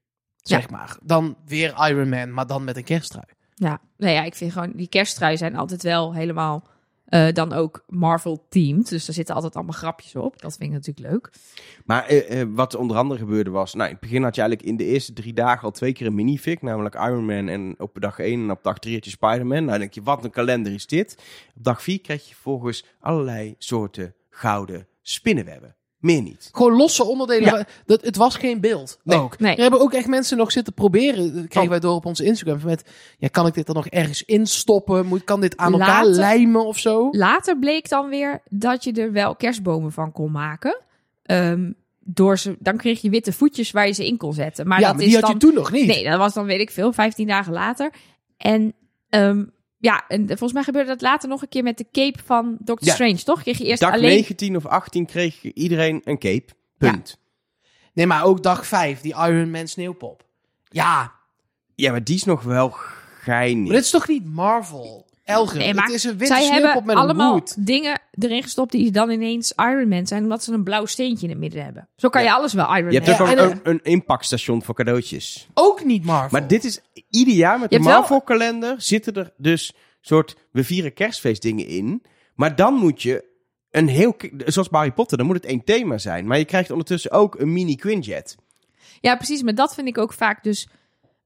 S3: zeg
S1: Ja.
S3: maar. Dan weer Iron Man, maar dan met een kersttrui.
S1: Ja, nou ja, ik vind gewoon die kersttrui zijn altijd wel helemaal eh, dan ook Marvel-teamed. Dus daar zitten altijd allemaal grapjes op. Dat vind ik natuurlijk leuk.
S2: Maar eh, eh, wat onder andere gebeurde was... Nou, in het begin had je eigenlijk in de eerste drie dagen al twee keer een minifig. Namelijk Iron Man en op dag 1 en op dag 3 had je Spider-Man. Nou, dan denk je, wat een kalender is dit? Op dag 4 kreeg je volgens allerlei soorten gouden spinnenwebben. Meer niet.
S3: Gewoon losse onderdelen.
S2: Ja.
S3: Dat, het was geen beeld.
S2: Nee.
S3: ook.
S1: Nee.
S3: Er hebben ook echt mensen nog zitten proberen. Dat kregen
S2: Oh.
S3: wij door op onze Instagram. Met, ja, kan ik dit er nog ergens instoppen? Moet, kan dit aan elkaar
S1: Later-
S3: lijmen of zo?
S1: Later bleek dan weer dat je er wel kerstbomen van kon maken. Ehm, door ze, dan kreeg je witte voetjes waar je ze in kon zetten. Maar
S3: ja,
S1: dat
S3: maar
S1: is
S3: die had
S1: dan,
S3: je toen nog niet.
S1: Nee, dat was dan weet ik veel, 15 dagen later. En ehm, ja, en volgens mij gebeurde dat later nog een keer met de cape van Doctor
S2: Ja.
S1: Strange, toch? Kreeg je eerst
S2: Dag
S1: alleen...
S2: 19 of 18 kreeg iedereen een cape. Punt.
S3: Nee, maar ook dag vijf, die Iron Man sneeuwpop. Ja,
S2: Ja, maar die is nog wel geinig.
S3: maar dit is toch niet Marvel? Elger,
S1: Nee, maar
S3: het is een witte
S1: Zij
S3: sneeuwpop
S1: hebben
S3: met een
S1: allemaal
S3: hoed.
S1: dingen erin gestopt die dan ineens Iron Man zijn, omdat ze een blauw steentje in het midden hebben. Zo kan je alles wel Iron
S2: Je
S1: Man.
S2: hebt ook
S3: Ja,
S2: een,
S3: en-
S2: een, een inpakstation voor cadeautjes.
S3: Ook niet Marvel.
S2: Maar dit is ieder jaar met
S1: Je
S2: de
S1: hebt wel-
S2: Marvel kalender zitten er dus soort we vieren kerstfeest dingen in. Maar dan moet je een heel zoals Harry Potter, dan moet het één thema zijn. Maar je krijgt ondertussen ook een mini Quinjet.
S1: Ja, precies. Maar dat vind ik ook vaak dus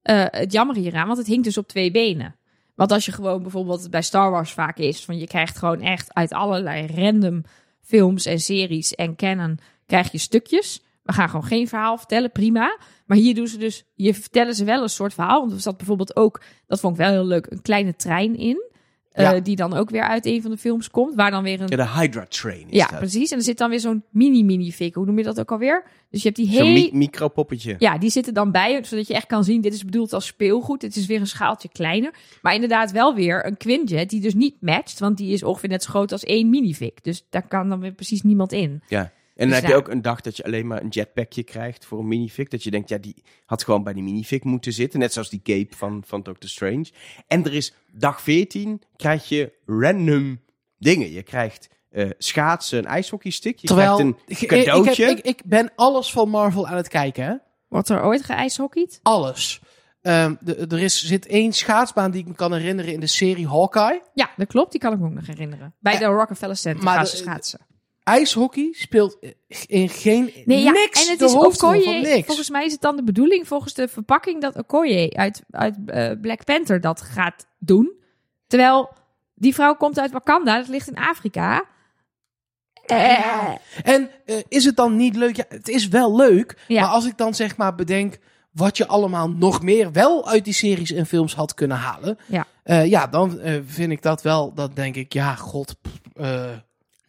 S1: eh, het jammer hieraan. Want het hinkt dus op twee benen. Want als je gewoon bijvoorbeeld bij Star Wars vaak is... van je krijgt gewoon echt uit allerlei random films en series en canon... krijg je stukjes. We gaan gewoon geen verhaal vertellen, prima. Maar hier doen ze dus... hier vertellen ze wel een soort verhaal. Want er zat bijvoorbeeld ook... dat vond ik wel heel leuk... een kleine trein in... eh, die dan ook weer uit een van de films komt. Waar dan weer een
S2: Ja, de Hydra Train is
S1: ja,
S2: dat.
S1: precies. En er zit dan weer zo'n mini-mini-fik. Hoe noem je dat ook alweer? Dus je hebt die
S2: Zo'n
S1: hele...
S2: mi- micropoppetje.
S1: Ja, die zitten dan bij, zodat je echt kan zien, dit is bedoeld als speelgoed. Dit is weer een schaaltje kleiner. Maar inderdaad wel weer een Quinjet die dus niet matcht, want die is ongeveer net zo groot als één minifig. Dus daar kan dan weer precies niemand in.
S2: Ja. En dan
S1: Dus
S2: heb je ook een dag dat je alleen maar een jetpackje krijgt voor een minifig. Dat je denkt, ja, die had gewoon bij die minifig moeten zitten. Net zoals die cape van, van Doctor Strange. En er is dag 14 krijg je random dingen. Je krijgt eh, schaatsen, een ijshockeystick. Je
S3: Terwijl,
S2: krijgt
S3: ik,
S2: een
S3: ik,
S2: cadeautje.
S3: heb- ik, ik ben alles van Marvel aan het kijken, hè?
S1: Wordt er ooit geijshockeyd?
S3: Alles. Ehm, de- er is, zit één schaatsbaan die ik me kan herinneren in de serie Hawkeye.
S1: Ja, dat klopt. Die kan ik me ook nog herinneren. Bij de Rockefeller Center
S3: maar
S1: gaan
S3: de-
S1: ze schaatsen.
S3: IJshockey speelt in geen
S1: Nee, ja,
S3: niks
S1: en het
S3: de
S1: is Okoye.
S3: van niks.
S1: Volgens mij is het dan de bedoeling, volgens de verpakking, dat Okoye uit, uit eh, Black Panther dat gaat doen. Terwijl die vrouw komt uit Wakanda, dat ligt in Afrika. Eh,
S3: En eh, is het dan niet leuk? Ja, het is wel leuk.
S1: Ja.
S3: Maar als ik dan zeg maar bedenk wat je allemaal nog meer wel uit die series en films had kunnen halen.
S1: Ja.
S3: ja, dan vind ik dat wel, dat denk ik, ja, god.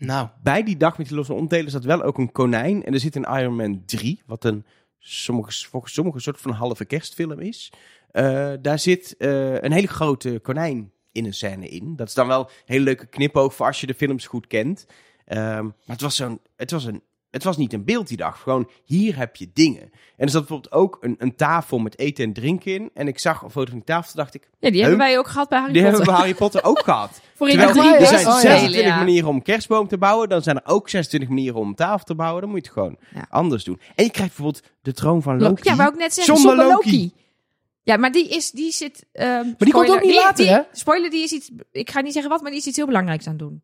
S3: Nou,
S2: Bij die dag met die losse onderdelen zat wel ook een konijn. En er zit in Iron Man 3, wat een sommige, volgens sommigen soort van halve kerstfilm is. Eh, daar zit eh, een hele grote konijn in een scène in. Dat is dan wel een hele leuke knipoog voor als je de films goed kent. Ehm, maar het was, zo'n, het, was een, het was niet een beeld die dag. Gewoon, hier heb je dingen. En er zat bijvoorbeeld ook een, een tafel met eten en drinken in. En ik zag een foto van die tafel, dacht ik...
S1: ja, die hebben wij ook gehad bij Harry
S2: Die hebben
S1: Potter.
S2: we bij Harry Potter ook gehad.
S1: Voor in
S2: Terwijl
S1: de drie
S3: er
S2: zijn
S3: wel,
S2: 26
S1: ja.
S2: manieren om een kerstboom te bouwen. Dan zijn er ook 26 manieren om een tafel te bouwen. Dan moet je het gewoon
S1: Ja.
S2: anders doen. En je krijgt bijvoorbeeld de troon van Loki.
S1: Ja, wou ik net zeggen,
S2: Zonder. Loki.
S1: Ja, maar die, is, die zit... ehm, maar
S3: die komt ook niet later, hè?
S1: Spoiler, die is iets... Ik ga niet zeggen wat, maar die is iets heel belangrijks aan het doen.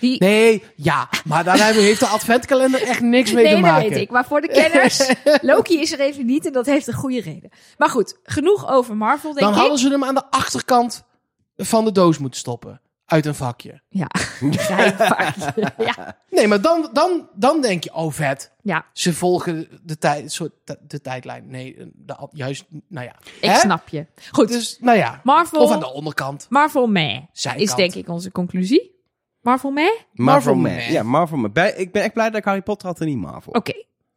S1: Die,
S3: nee, ja, maar daar heeft de adventkalender echt niks mee
S1: nee,
S3: te
S1: dat
S3: maken.
S1: weet ik. Maar voor de kenners, Loki is er even niet en dat heeft een goede reden. Maar goed, genoeg over Marvel, denk
S3: Dan
S1: ik.
S3: hadden ze hem aan de achterkant van de doos moeten stoppen. uit een vakje.
S1: Ja, ja.
S3: Nee, maar dan, dan, dan denk je, oh vet.
S1: ja,
S3: Ze volgen de, tijd, soort, de, de tijdlijn. Nee, de, juist, nou ja.
S1: ik
S3: Hè?
S1: snap je. Goed,
S3: Dus, nou ja.
S1: Marvel,
S3: Of aan de onderkant.
S1: Marvel meh
S3: Zijkant.
S1: is denk ik onze conclusie. Marvel? Oké.
S2: Marvel
S3: Man.
S2: Man. Ja, Marvel. Bij- ik ben echt blij dat ik Harry Potter had en niet Marvel.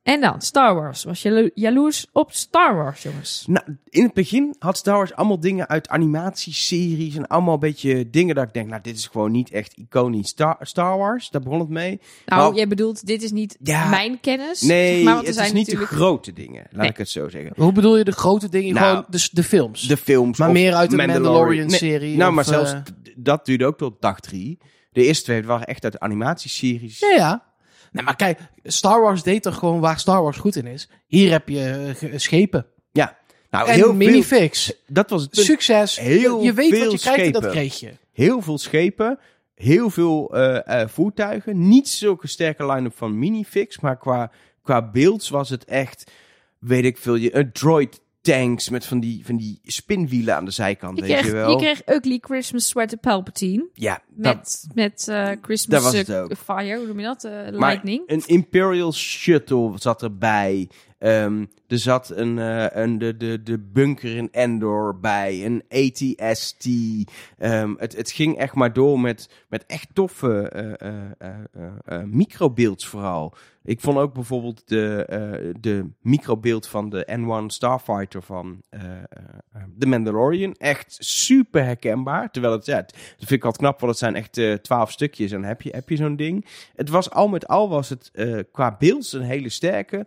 S1: En dan Star Wars. Was je jalo- jaloers op Star Wars, jongens?
S2: Nou, in het begin had Star Wars allemaal dingen uit animatieseries en allemaal een beetje dingen dat ik denk, nou, dit is gewoon niet echt iconisch Star, Star Wars. Daar begon het mee.
S1: Nou, jij bedoelt, dit is niet
S2: Ja.
S1: mijn kennis.
S2: Nee,
S1: zeg maar, want er
S2: het is
S1: zijn
S2: niet
S1: natuurlijk...
S2: de grote dingen, laat
S1: Nee.
S2: ik het zo zeggen.
S3: Hoe bedoel je de grote dingen?
S2: Nou,
S3: Gewoon de, de films.
S2: De films.
S3: maar
S2: of
S3: meer uit de
S2: Nee,
S3: Mandalorian-serie.
S2: nou,
S3: of,
S2: maar zelfs
S3: eh,
S2: dat duurde ook tot dag drie. De eerste twee waren echt uit animatieseries.
S3: Ja, ja. Nee, maar kijk, Star Wars deed er gewoon waar Star Wars goed in is. Hier heb je eh, schepen.
S2: Ja. Nou,
S3: en
S2: heel veel.
S3: minifix.
S2: Dat was het punt.
S3: Succes.
S2: Heel
S3: je weet wat
S2: veel
S3: je krijgt en dat
S2: schepen.
S3: kreeg je.
S2: Heel veel schepen. Heel veel eh, eh, voertuigen. Niet zulke sterke line-up van minifix. Maar qua, qua beelds was het echt, weet ik veel, je, een droid tanks met van die, van die spinwielen aan de zijkant,
S1: Je
S2: weet
S1: kreeg,
S2: je
S1: je,
S2: wel.
S1: kreeg Ugly Christmas Sweater Palpatine.
S2: Ja, dat,
S1: Met, met eh, Christmas
S2: Dat was het ook.
S1: Fire, hoe noem je dat? Eh,
S2: Maar
S1: lightning.
S2: een Imperial Shuttle zat erbij. Ehm, er zat een, eh, een, de, de, de bunker in Endor bij. Een ATST. Ehm, het, het ging echt maar door met, met echt toffe eh, eh, microbeelds vooral. Ik vond ook bijvoorbeeld de, de microbeeld van de N1 Starfighter van The Mandalorian echt super herkenbaar. Terwijl het, ja, dat vind ik altijd knap, want het zijn echt twaalf stukjes en heb je, heb je zo'n ding. Het was al met al was het qua beelds een hele sterke.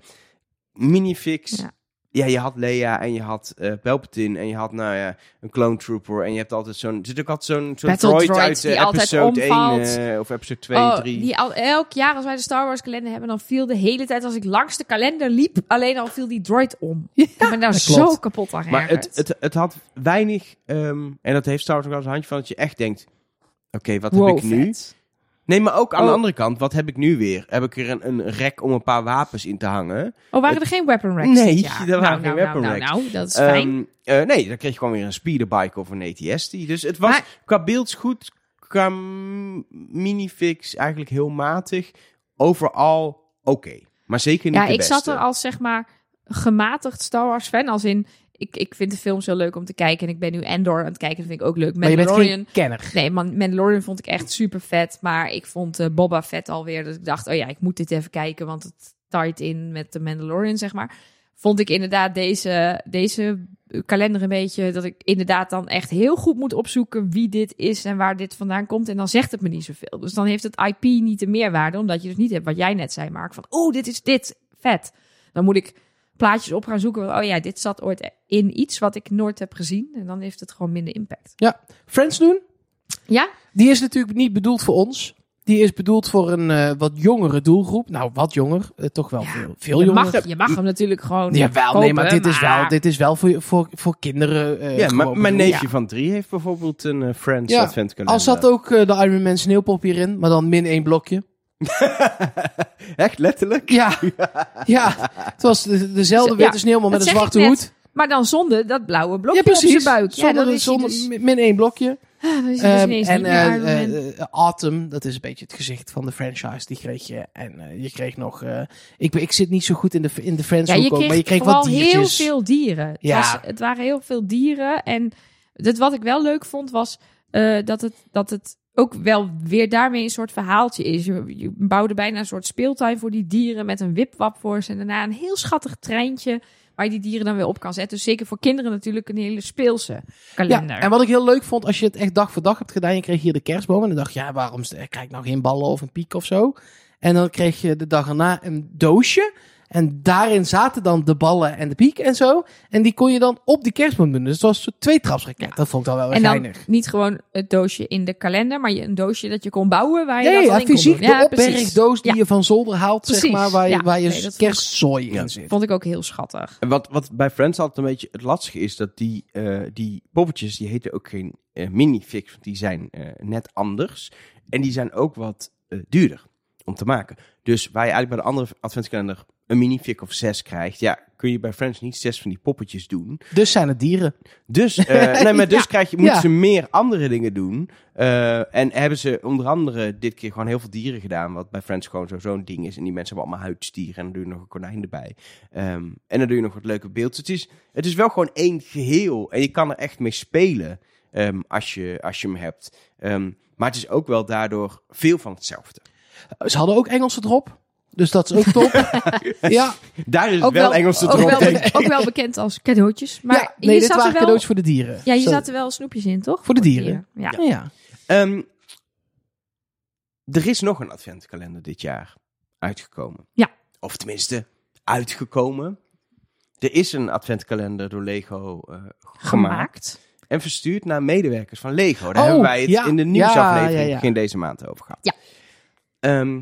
S2: Minifix.
S1: Ja.
S2: Ja. je had Leia en je had eh Palpatine en je had nou ja, een clone trooper en je hebt altijd zo'n, er zit ook altijd zo'n zo'n droid uit eh, episode 1
S1: omvalt.
S2: eh, of episode 2,
S1: Oh,
S2: 3.
S1: die al, elk jaar als wij de Star Wars kalender hebben, dan viel de hele tijd als ik langs de kalender liep, alleen al viel die droid om. ik ben daar zo
S3: klopt.
S1: kapot aan
S2: Maar het, het, het had weinig, ehm, en dat heeft Star Wars ook wel eens een handje van, dat je echt denkt, oké, wat
S1: Wow,
S2: heb ik nu?
S1: vet.
S2: Nee, maar ook aan
S1: Oh.
S2: de andere kant, wat heb ik nu weer? Heb ik er een, een rek om een paar wapens in te hangen?
S1: Oh, waren er geen weapon racks
S2: Nee, er waren
S1: nou,
S2: geen
S1: nou,
S2: weapon
S1: nou,
S2: racks.
S1: Nou, dat is fijn.
S2: Ehm, eh, nee, dan kreeg je gewoon weer een speederbike of een ATST. Dus het was
S1: Maar-
S2: qua beelds goed, qua minifix eigenlijk heel matig. Overal oké, maar zeker niet
S1: Ja, ik
S2: beste.
S1: zat er als zeg maar gematigd Star Wars fan, als in ik, ik vind de films heel leuk om te kijken en ik ben nu Endor aan het kijken, dat vind ik ook leuk. Mandalorian,
S3: kenner.
S1: nee, man, Mandalorian vond ik echt super vet, maar ik vond eh, Boba Fett alweer, dat ik dacht, oh ja, ik moet dit even kijken, want het tied in met de Mandalorian, zeg maar. Vond ik inderdaad deze, deze kalender een beetje, dat ik inderdaad dan echt heel goed moet opzoeken wie dit is en waar dit vandaan komt. En dan zegt het me niet zoveel. Dus dan heeft het IP niet de meerwaarde, omdat je dus niet hebt wat jij net zei, Mark, van oeh, dit is dit, vet. Dan moet ik plaatjes op gaan zoeken. van, Oh ja, dit zat ooit in iets wat ik nooit heb gezien. En dan heeft het gewoon minder impact.
S3: Friends doen,
S1: Ja?
S3: die is natuurlijk niet bedoeld voor ons. Die is bedoeld voor een eh, wat jongere doelgroep. Nou, wat jonger. eh, toch wel
S1: Ja,
S3: veel, veel
S1: Je
S3: jonger.
S1: mag, je mag hem natuurlijk gewoon
S3: Jawel,
S1: kopen,
S3: nee, maar dit is wel, dit is wel voor, voor, voor kinderen. eh,
S2: Ja, maar mijn neefje van drie heeft bijvoorbeeld een Friends
S3: Ja,
S2: adventkalender.
S3: Al zat ook de Iron Man sneeuwpop hierin, maar dan min één blokje.
S2: Echt letterlijk?
S3: Ja, ja. het was de- dezelfde
S1: Ja,
S3: witte sneeuwman met
S1: dat
S3: een zwarte
S1: net.
S3: hoed.
S1: Maar dan zonder dat blauwe blokje
S3: Ja, precies.
S1: op zijn buik. Ja,
S3: Zonder,
S1: is hij
S3: zonder
S1: dus,
S3: mi- min één blokje.
S1: Ah, dus
S3: Ehm, en eh, Autumn, dat is een beetje het gezicht van de franchise. Die kreeg je. En je kreeg nog. ik, ik zit niet zo goed in de, in de Friends
S1: ja,
S3: ook,
S1: kreeg,
S3: maar je kreeg diertjes.
S1: heel veel dieren. Het,
S3: Ja.
S1: was, het waren heel veel dieren. En het, wat ik wel leuk vond was eh, dat, het, dat het ook wel weer daarmee een soort verhaaltje is. Je, bouwde bijna een soort speeltuin voor die dieren met een wipwap voor ze. En daarna een heel schattig treintje waar je die dieren dan weer op kan zetten. Dus zeker voor kinderen natuurlijk een hele speelse kalender.
S3: Ja, en wat ik heel leuk vond, als je het echt dag voor dag hebt gedaan, je kreeg hier de kerstboom. En dan dacht je, ja, waarom krijg ik nou geen ballen of een piek of zo? En dan kreeg je de dag erna een doosje. En daarin zaten dan de ballen en de piek en zo. En die kon je dan op die kerstboom doen. Dus het was een soort tweetrapsraket.
S1: Ja.
S3: Dat vond ik wel wel
S1: En dan
S3: geinig.
S1: niet gewoon het doosje in de kalender, maar je een doosje dat je kon bouwen waar je
S3: Nee,
S1: dat
S3: ja,
S1: dan in kon
S3: fysiek
S1: doen. Ja,
S3: de opbergdoos die
S1: Ja.
S3: je van zolder haalt, zeg maar, waar je,
S1: ja.
S3: waar je
S1: Nee,
S3: kerstzooi in zit.
S1: Vond ik ook heel schattig.
S2: En wat, wat bij Friends altijd een beetje het lastige is, dat die, eh, die poppetjes, die heten ook geen eh, minifix, want die zijn eh, net anders. En die zijn ook wat eh, duurder om te maken. Dus waar je eigenlijk bij de andere adventskalender een minifig of zes krijgt, ja, kun je bij Friends niet zes van die poppetjes doen.
S3: Dus zijn het dieren.
S2: Dus, eh, nee, maar dus
S3: Ja.
S2: krijg je, moeten
S3: Ja.
S2: ze meer andere dingen doen. Eh, en hebben ze onder andere dit keer gewoon heel veel dieren gedaan. Wat bij Friends gewoon zo- zo'n ding is. En die mensen hebben allemaal huidstieren. En dan doe je nog een konijn erbij. Ehm, en dan doe je nog wat leuke beelden. Het is, het is wel gewoon één geheel. En je kan er echt mee spelen ehm, als, je, als je hem hebt. Ehm, maar het is ook wel daardoor veel van hetzelfde.
S3: Ze hadden ook Engelse drop. Dus dat is ook top. ja,
S2: Daar is
S1: Ook
S2: wel, Engelse
S1: ook wel, ook wel bekend als cadeautjes. Maar
S3: ja nee, dit
S1: zat er
S3: waren
S1: wel,
S3: cadeautjes voor de dieren.
S1: Ja, hier
S3: Zo.
S1: zaten wel snoepjes in, toch?
S3: Voor de dieren.
S1: Ja.
S3: Ja.
S2: Ehm, er is nog een adventkalender dit jaar uitgekomen.
S1: Ja.
S2: Of tenminste, uitgekomen. Er is een adventkalender door Lego eh, gemaakt.
S1: Gemaakt.
S2: En verstuurd naar medewerkers van Lego. Daar
S3: Oh,
S2: hebben wij het
S3: ja.
S2: in de nieuwsaflevering
S3: ja, ja.
S2: begin deze maand over gehad.
S1: Ja.
S2: Ehm,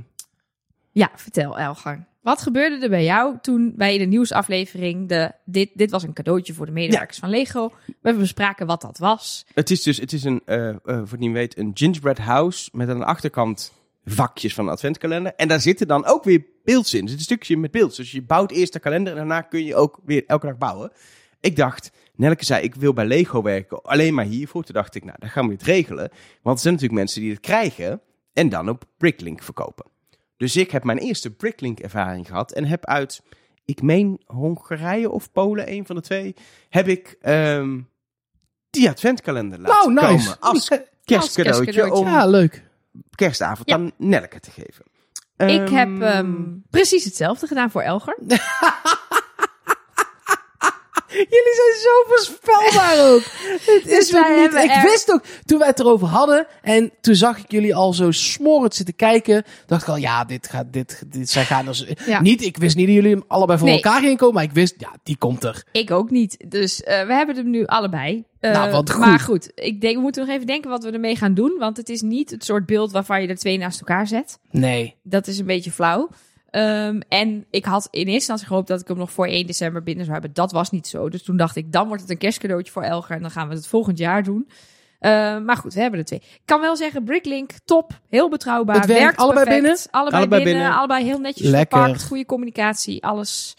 S1: Ja, vertel Elgar. Wat gebeurde er bij jou toen wij in de nieuwsaflevering de dit, dit was een cadeautje voor de medewerkers van Lego. We bespraken wat dat was.
S2: het is dus, het is een, eh, voor weet, een gingerbread house met aan de achterkant vakjes van de adventkalender. En daar zitten dan ook weer beelds in. Er zit een stukje met beeld. Dus je bouwt eerst de kalender en daarna kun je ook weer elke dag bouwen. Ik dacht, Nelke zei, ik wil bij Lego werken, alleen maar hiervoor. Toen dacht ik, nou, dan gaan we het regelen. Want er zijn natuurlijk mensen die het krijgen en dan op Bricklink verkopen. Dus ik heb mijn eerste Bricklink ervaring gehad en heb uit, ik meen Hongarije of Polen, een van de twee, heb ik ehm, die adventkalender laten
S3: nice.
S2: komen. Als kerstcadeautje
S1: kerstcadeautje.
S2: om
S3: Ja, leuk.
S2: kerstavond
S1: Ja.
S2: aan Nelke te geven.
S1: ik heb
S2: Ehm,
S1: ehm, precies hetzelfde gedaan voor Elger.
S3: Jullie zijn zo voorspelbaar ook. Het is
S1: Dus
S3: niet... Ik wist ook, toen wij het erover hadden en toen zag ik jullie al zo smorend zitten kijken, dacht ik al, ja, dit gaat, dit, dit, zij gaan dus...
S1: Ja.
S3: Niet, ik wist niet dat jullie hem allebei voor
S1: Nee.
S3: elkaar gingen komen, maar ik wist, ja, die komt er.
S1: Ik ook niet. Dus eh, we hebben hem nu allebei. Eh,
S3: Nou, wat goed.
S1: Maar goed, ik denk, we moeten nog even denken wat we ermee gaan doen. Want het is niet het soort beeld waarvan je er twee naast elkaar zet.
S3: Nee.
S1: Dat is een beetje flauw. Ehm, en ik had in eerste instantie gehoopt dat ik hem nog voor 1 december binnen zou hebben. Dat was niet zo. Dus toen dacht ik, dan wordt het een kerstcadeautje voor Elger. En dan gaan we het volgend jaar doen. Ehm, maar goed, we hebben er twee. Ik kan wel zeggen, Bricklink, top. Heel betrouwbaar.
S3: Het werkt allebei
S1: perfect.
S3: binnen?
S1: Allebei,
S2: Allebei
S1: binnen,
S2: binnen.
S1: Allebei heel netjes
S3: Lekker.
S1: verpakt. Goede communicatie, alles.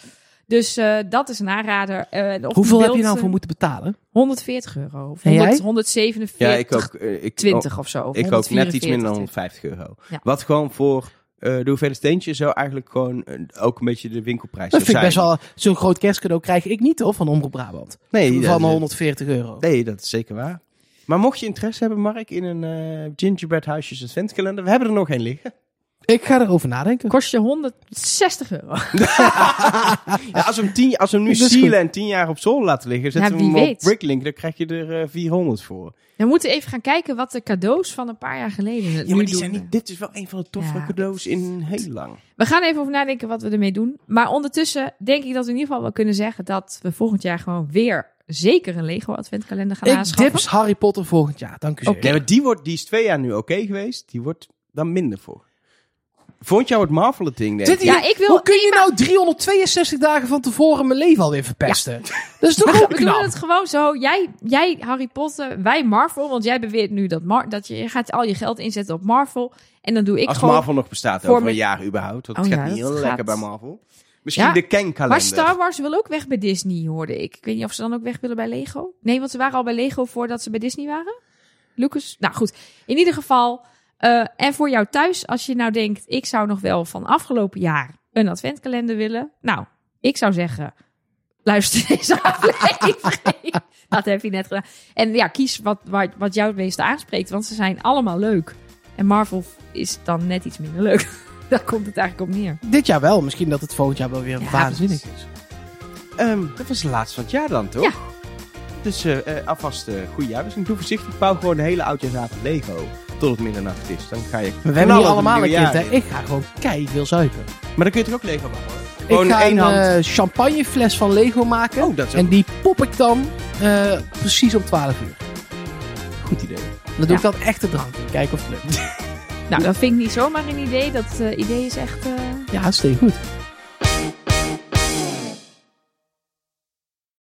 S1: Dus eh, dat is een aanrader. Eh, of
S3: Hoeveel heb je nou
S1: eh,
S3: voor moeten betalen?
S1: 140 euro. Of
S3: En
S1: 100,
S3: jij?
S1: 147,
S2: Ja, ik ook. eh, ik,
S1: 20 of zo. Of
S2: Ik ook net iets
S1: 144,
S2: minder dan 150 euro.
S1: Ja.
S2: Wat gewoon voor eh de hoeveelheid steentjes zo eigenlijk gewoon eh, ook een beetje de winkelprijs
S3: Dat
S2: zou
S3: vind ik best
S2: zijn.
S3: wel... Zo'n groot kerstcadeau krijg ik niet, hoor, van Omroep Brabant.
S2: Nee,
S3: van
S2: dat,
S3: 140 euro.
S2: nee, dat is zeker waar. Maar mocht je interesse hebben, Mark, in een eh, gingerbread huisjes adventkalender, we hebben er nog één liggen.
S3: Ik ga erover nadenken.
S1: Kost je 160 euro.
S2: Ja, als we hem, tien, als we hem nu sealen en 10 jaar op zolder laten liggen, zetten
S1: Ja,
S2: we hem
S1: wie
S2: op
S1: weet.
S2: Bricklink, dan krijg je er eh, 400 voor.
S1: We moeten even gaan kijken wat de cadeaus van een paar jaar geleden
S2: Ja,
S1: nu
S2: maar die
S1: doen.
S2: zijn niet, dit is wel een van de toffere
S1: Ja.
S2: cadeaus in heel lang.
S1: We gaan even over nadenken wat we ermee doen. Maar ondertussen denk ik dat we in ieder geval wel kunnen zeggen dat we volgend jaar gewoon weer zeker een Lego adventkalender gaan
S3: Ik
S1: aanschaffen.
S3: dips Harry Potter volgend jaar. Dank u zeer.
S1: Oké.
S2: Ja, maar die, wordt, die is twee jaar nu oké geweest, die wordt dan minder voor. Wordt Marvel het ding, denk ik.
S1: Ja, ik wil-
S3: Hoe kun je nou 362 dagen van tevoren mijn leven alweer verpesten? Dat is toch ook
S1: we doen
S3: knap?
S1: het gewoon zo. Jij, jij Harry Potter, wij Marvel. Want jij beweert nu dat, Mar dat je, je gaat al je geld inzetten op Marvel. En dan doe ik
S2: Als
S1: gewoon...
S2: Marvel nog bestaat over een jaar überhaupt. Want
S1: Oh
S2: het
S1: ja,
S2: gaat niet heel
S1: gaat-
S2: lekker bij Marvel. Misschien
S1: Ja,
S2: de Ken-kalender.
S1: Maar Star Wars wil ook weg bij Disney, hoorde ik. Ik weet niet of ze dan ook weg willen bij Lego. Nee, want ze waren al bij Lego voordat ze bij Disney waren. Lucas. Nou goed, in ieder geval. Eh, en voor jou thuis, als je nou denkt, ik zou nog wel van afgelopen jaar een adventkalender willen. Nou, ik zou zeggen, luister deze aflevering. Dat heb je net gedaan. En ja, kies wat, wat, wat jou het meeste aanspreekt, want ze zijn allemaal leuk. En Marvel is dan net iets minder leuk. Daar komt het eigenlijk op neer.
S3: Dit jaar wel. Misschien dat het volgend jaar wel weer
S1: Ja,
S3: waanzinnig is.
S2: Ehm, dat was de laatste van het jaar dan, toch?
S1: Ja.
S2: Dus eh, alvast uh, goede jaarwisseling. Doe voorzichtig. Bouw gewoon de hele oudjaarsavond Lego. Tot het middernacht is. Dan ga je
S3: We hebben
S2: het
S3: allemaal een kind, hè. Ik ga gewoon kei veel zuipen.
S2: Maar dan kun je toch ook Lego bouwen? Gewoon
S3: ik ga
S2: één
S3: een
S2: hand.
S3: eh, champagnefles van Lego maken.
S2: oh, dat is ook
S3: en die pop ik dan eh, precies om 12 uur.
S2: een goed idee.
S3: Dan doe
S1: Ja.
S3: ik dan echte drank in. Kijken of het lukt.
S1: Nou, dat vind ik niet zomaar een idee. Dat eh, idee is echt... eh,
S3: Ja, hartstikke goed.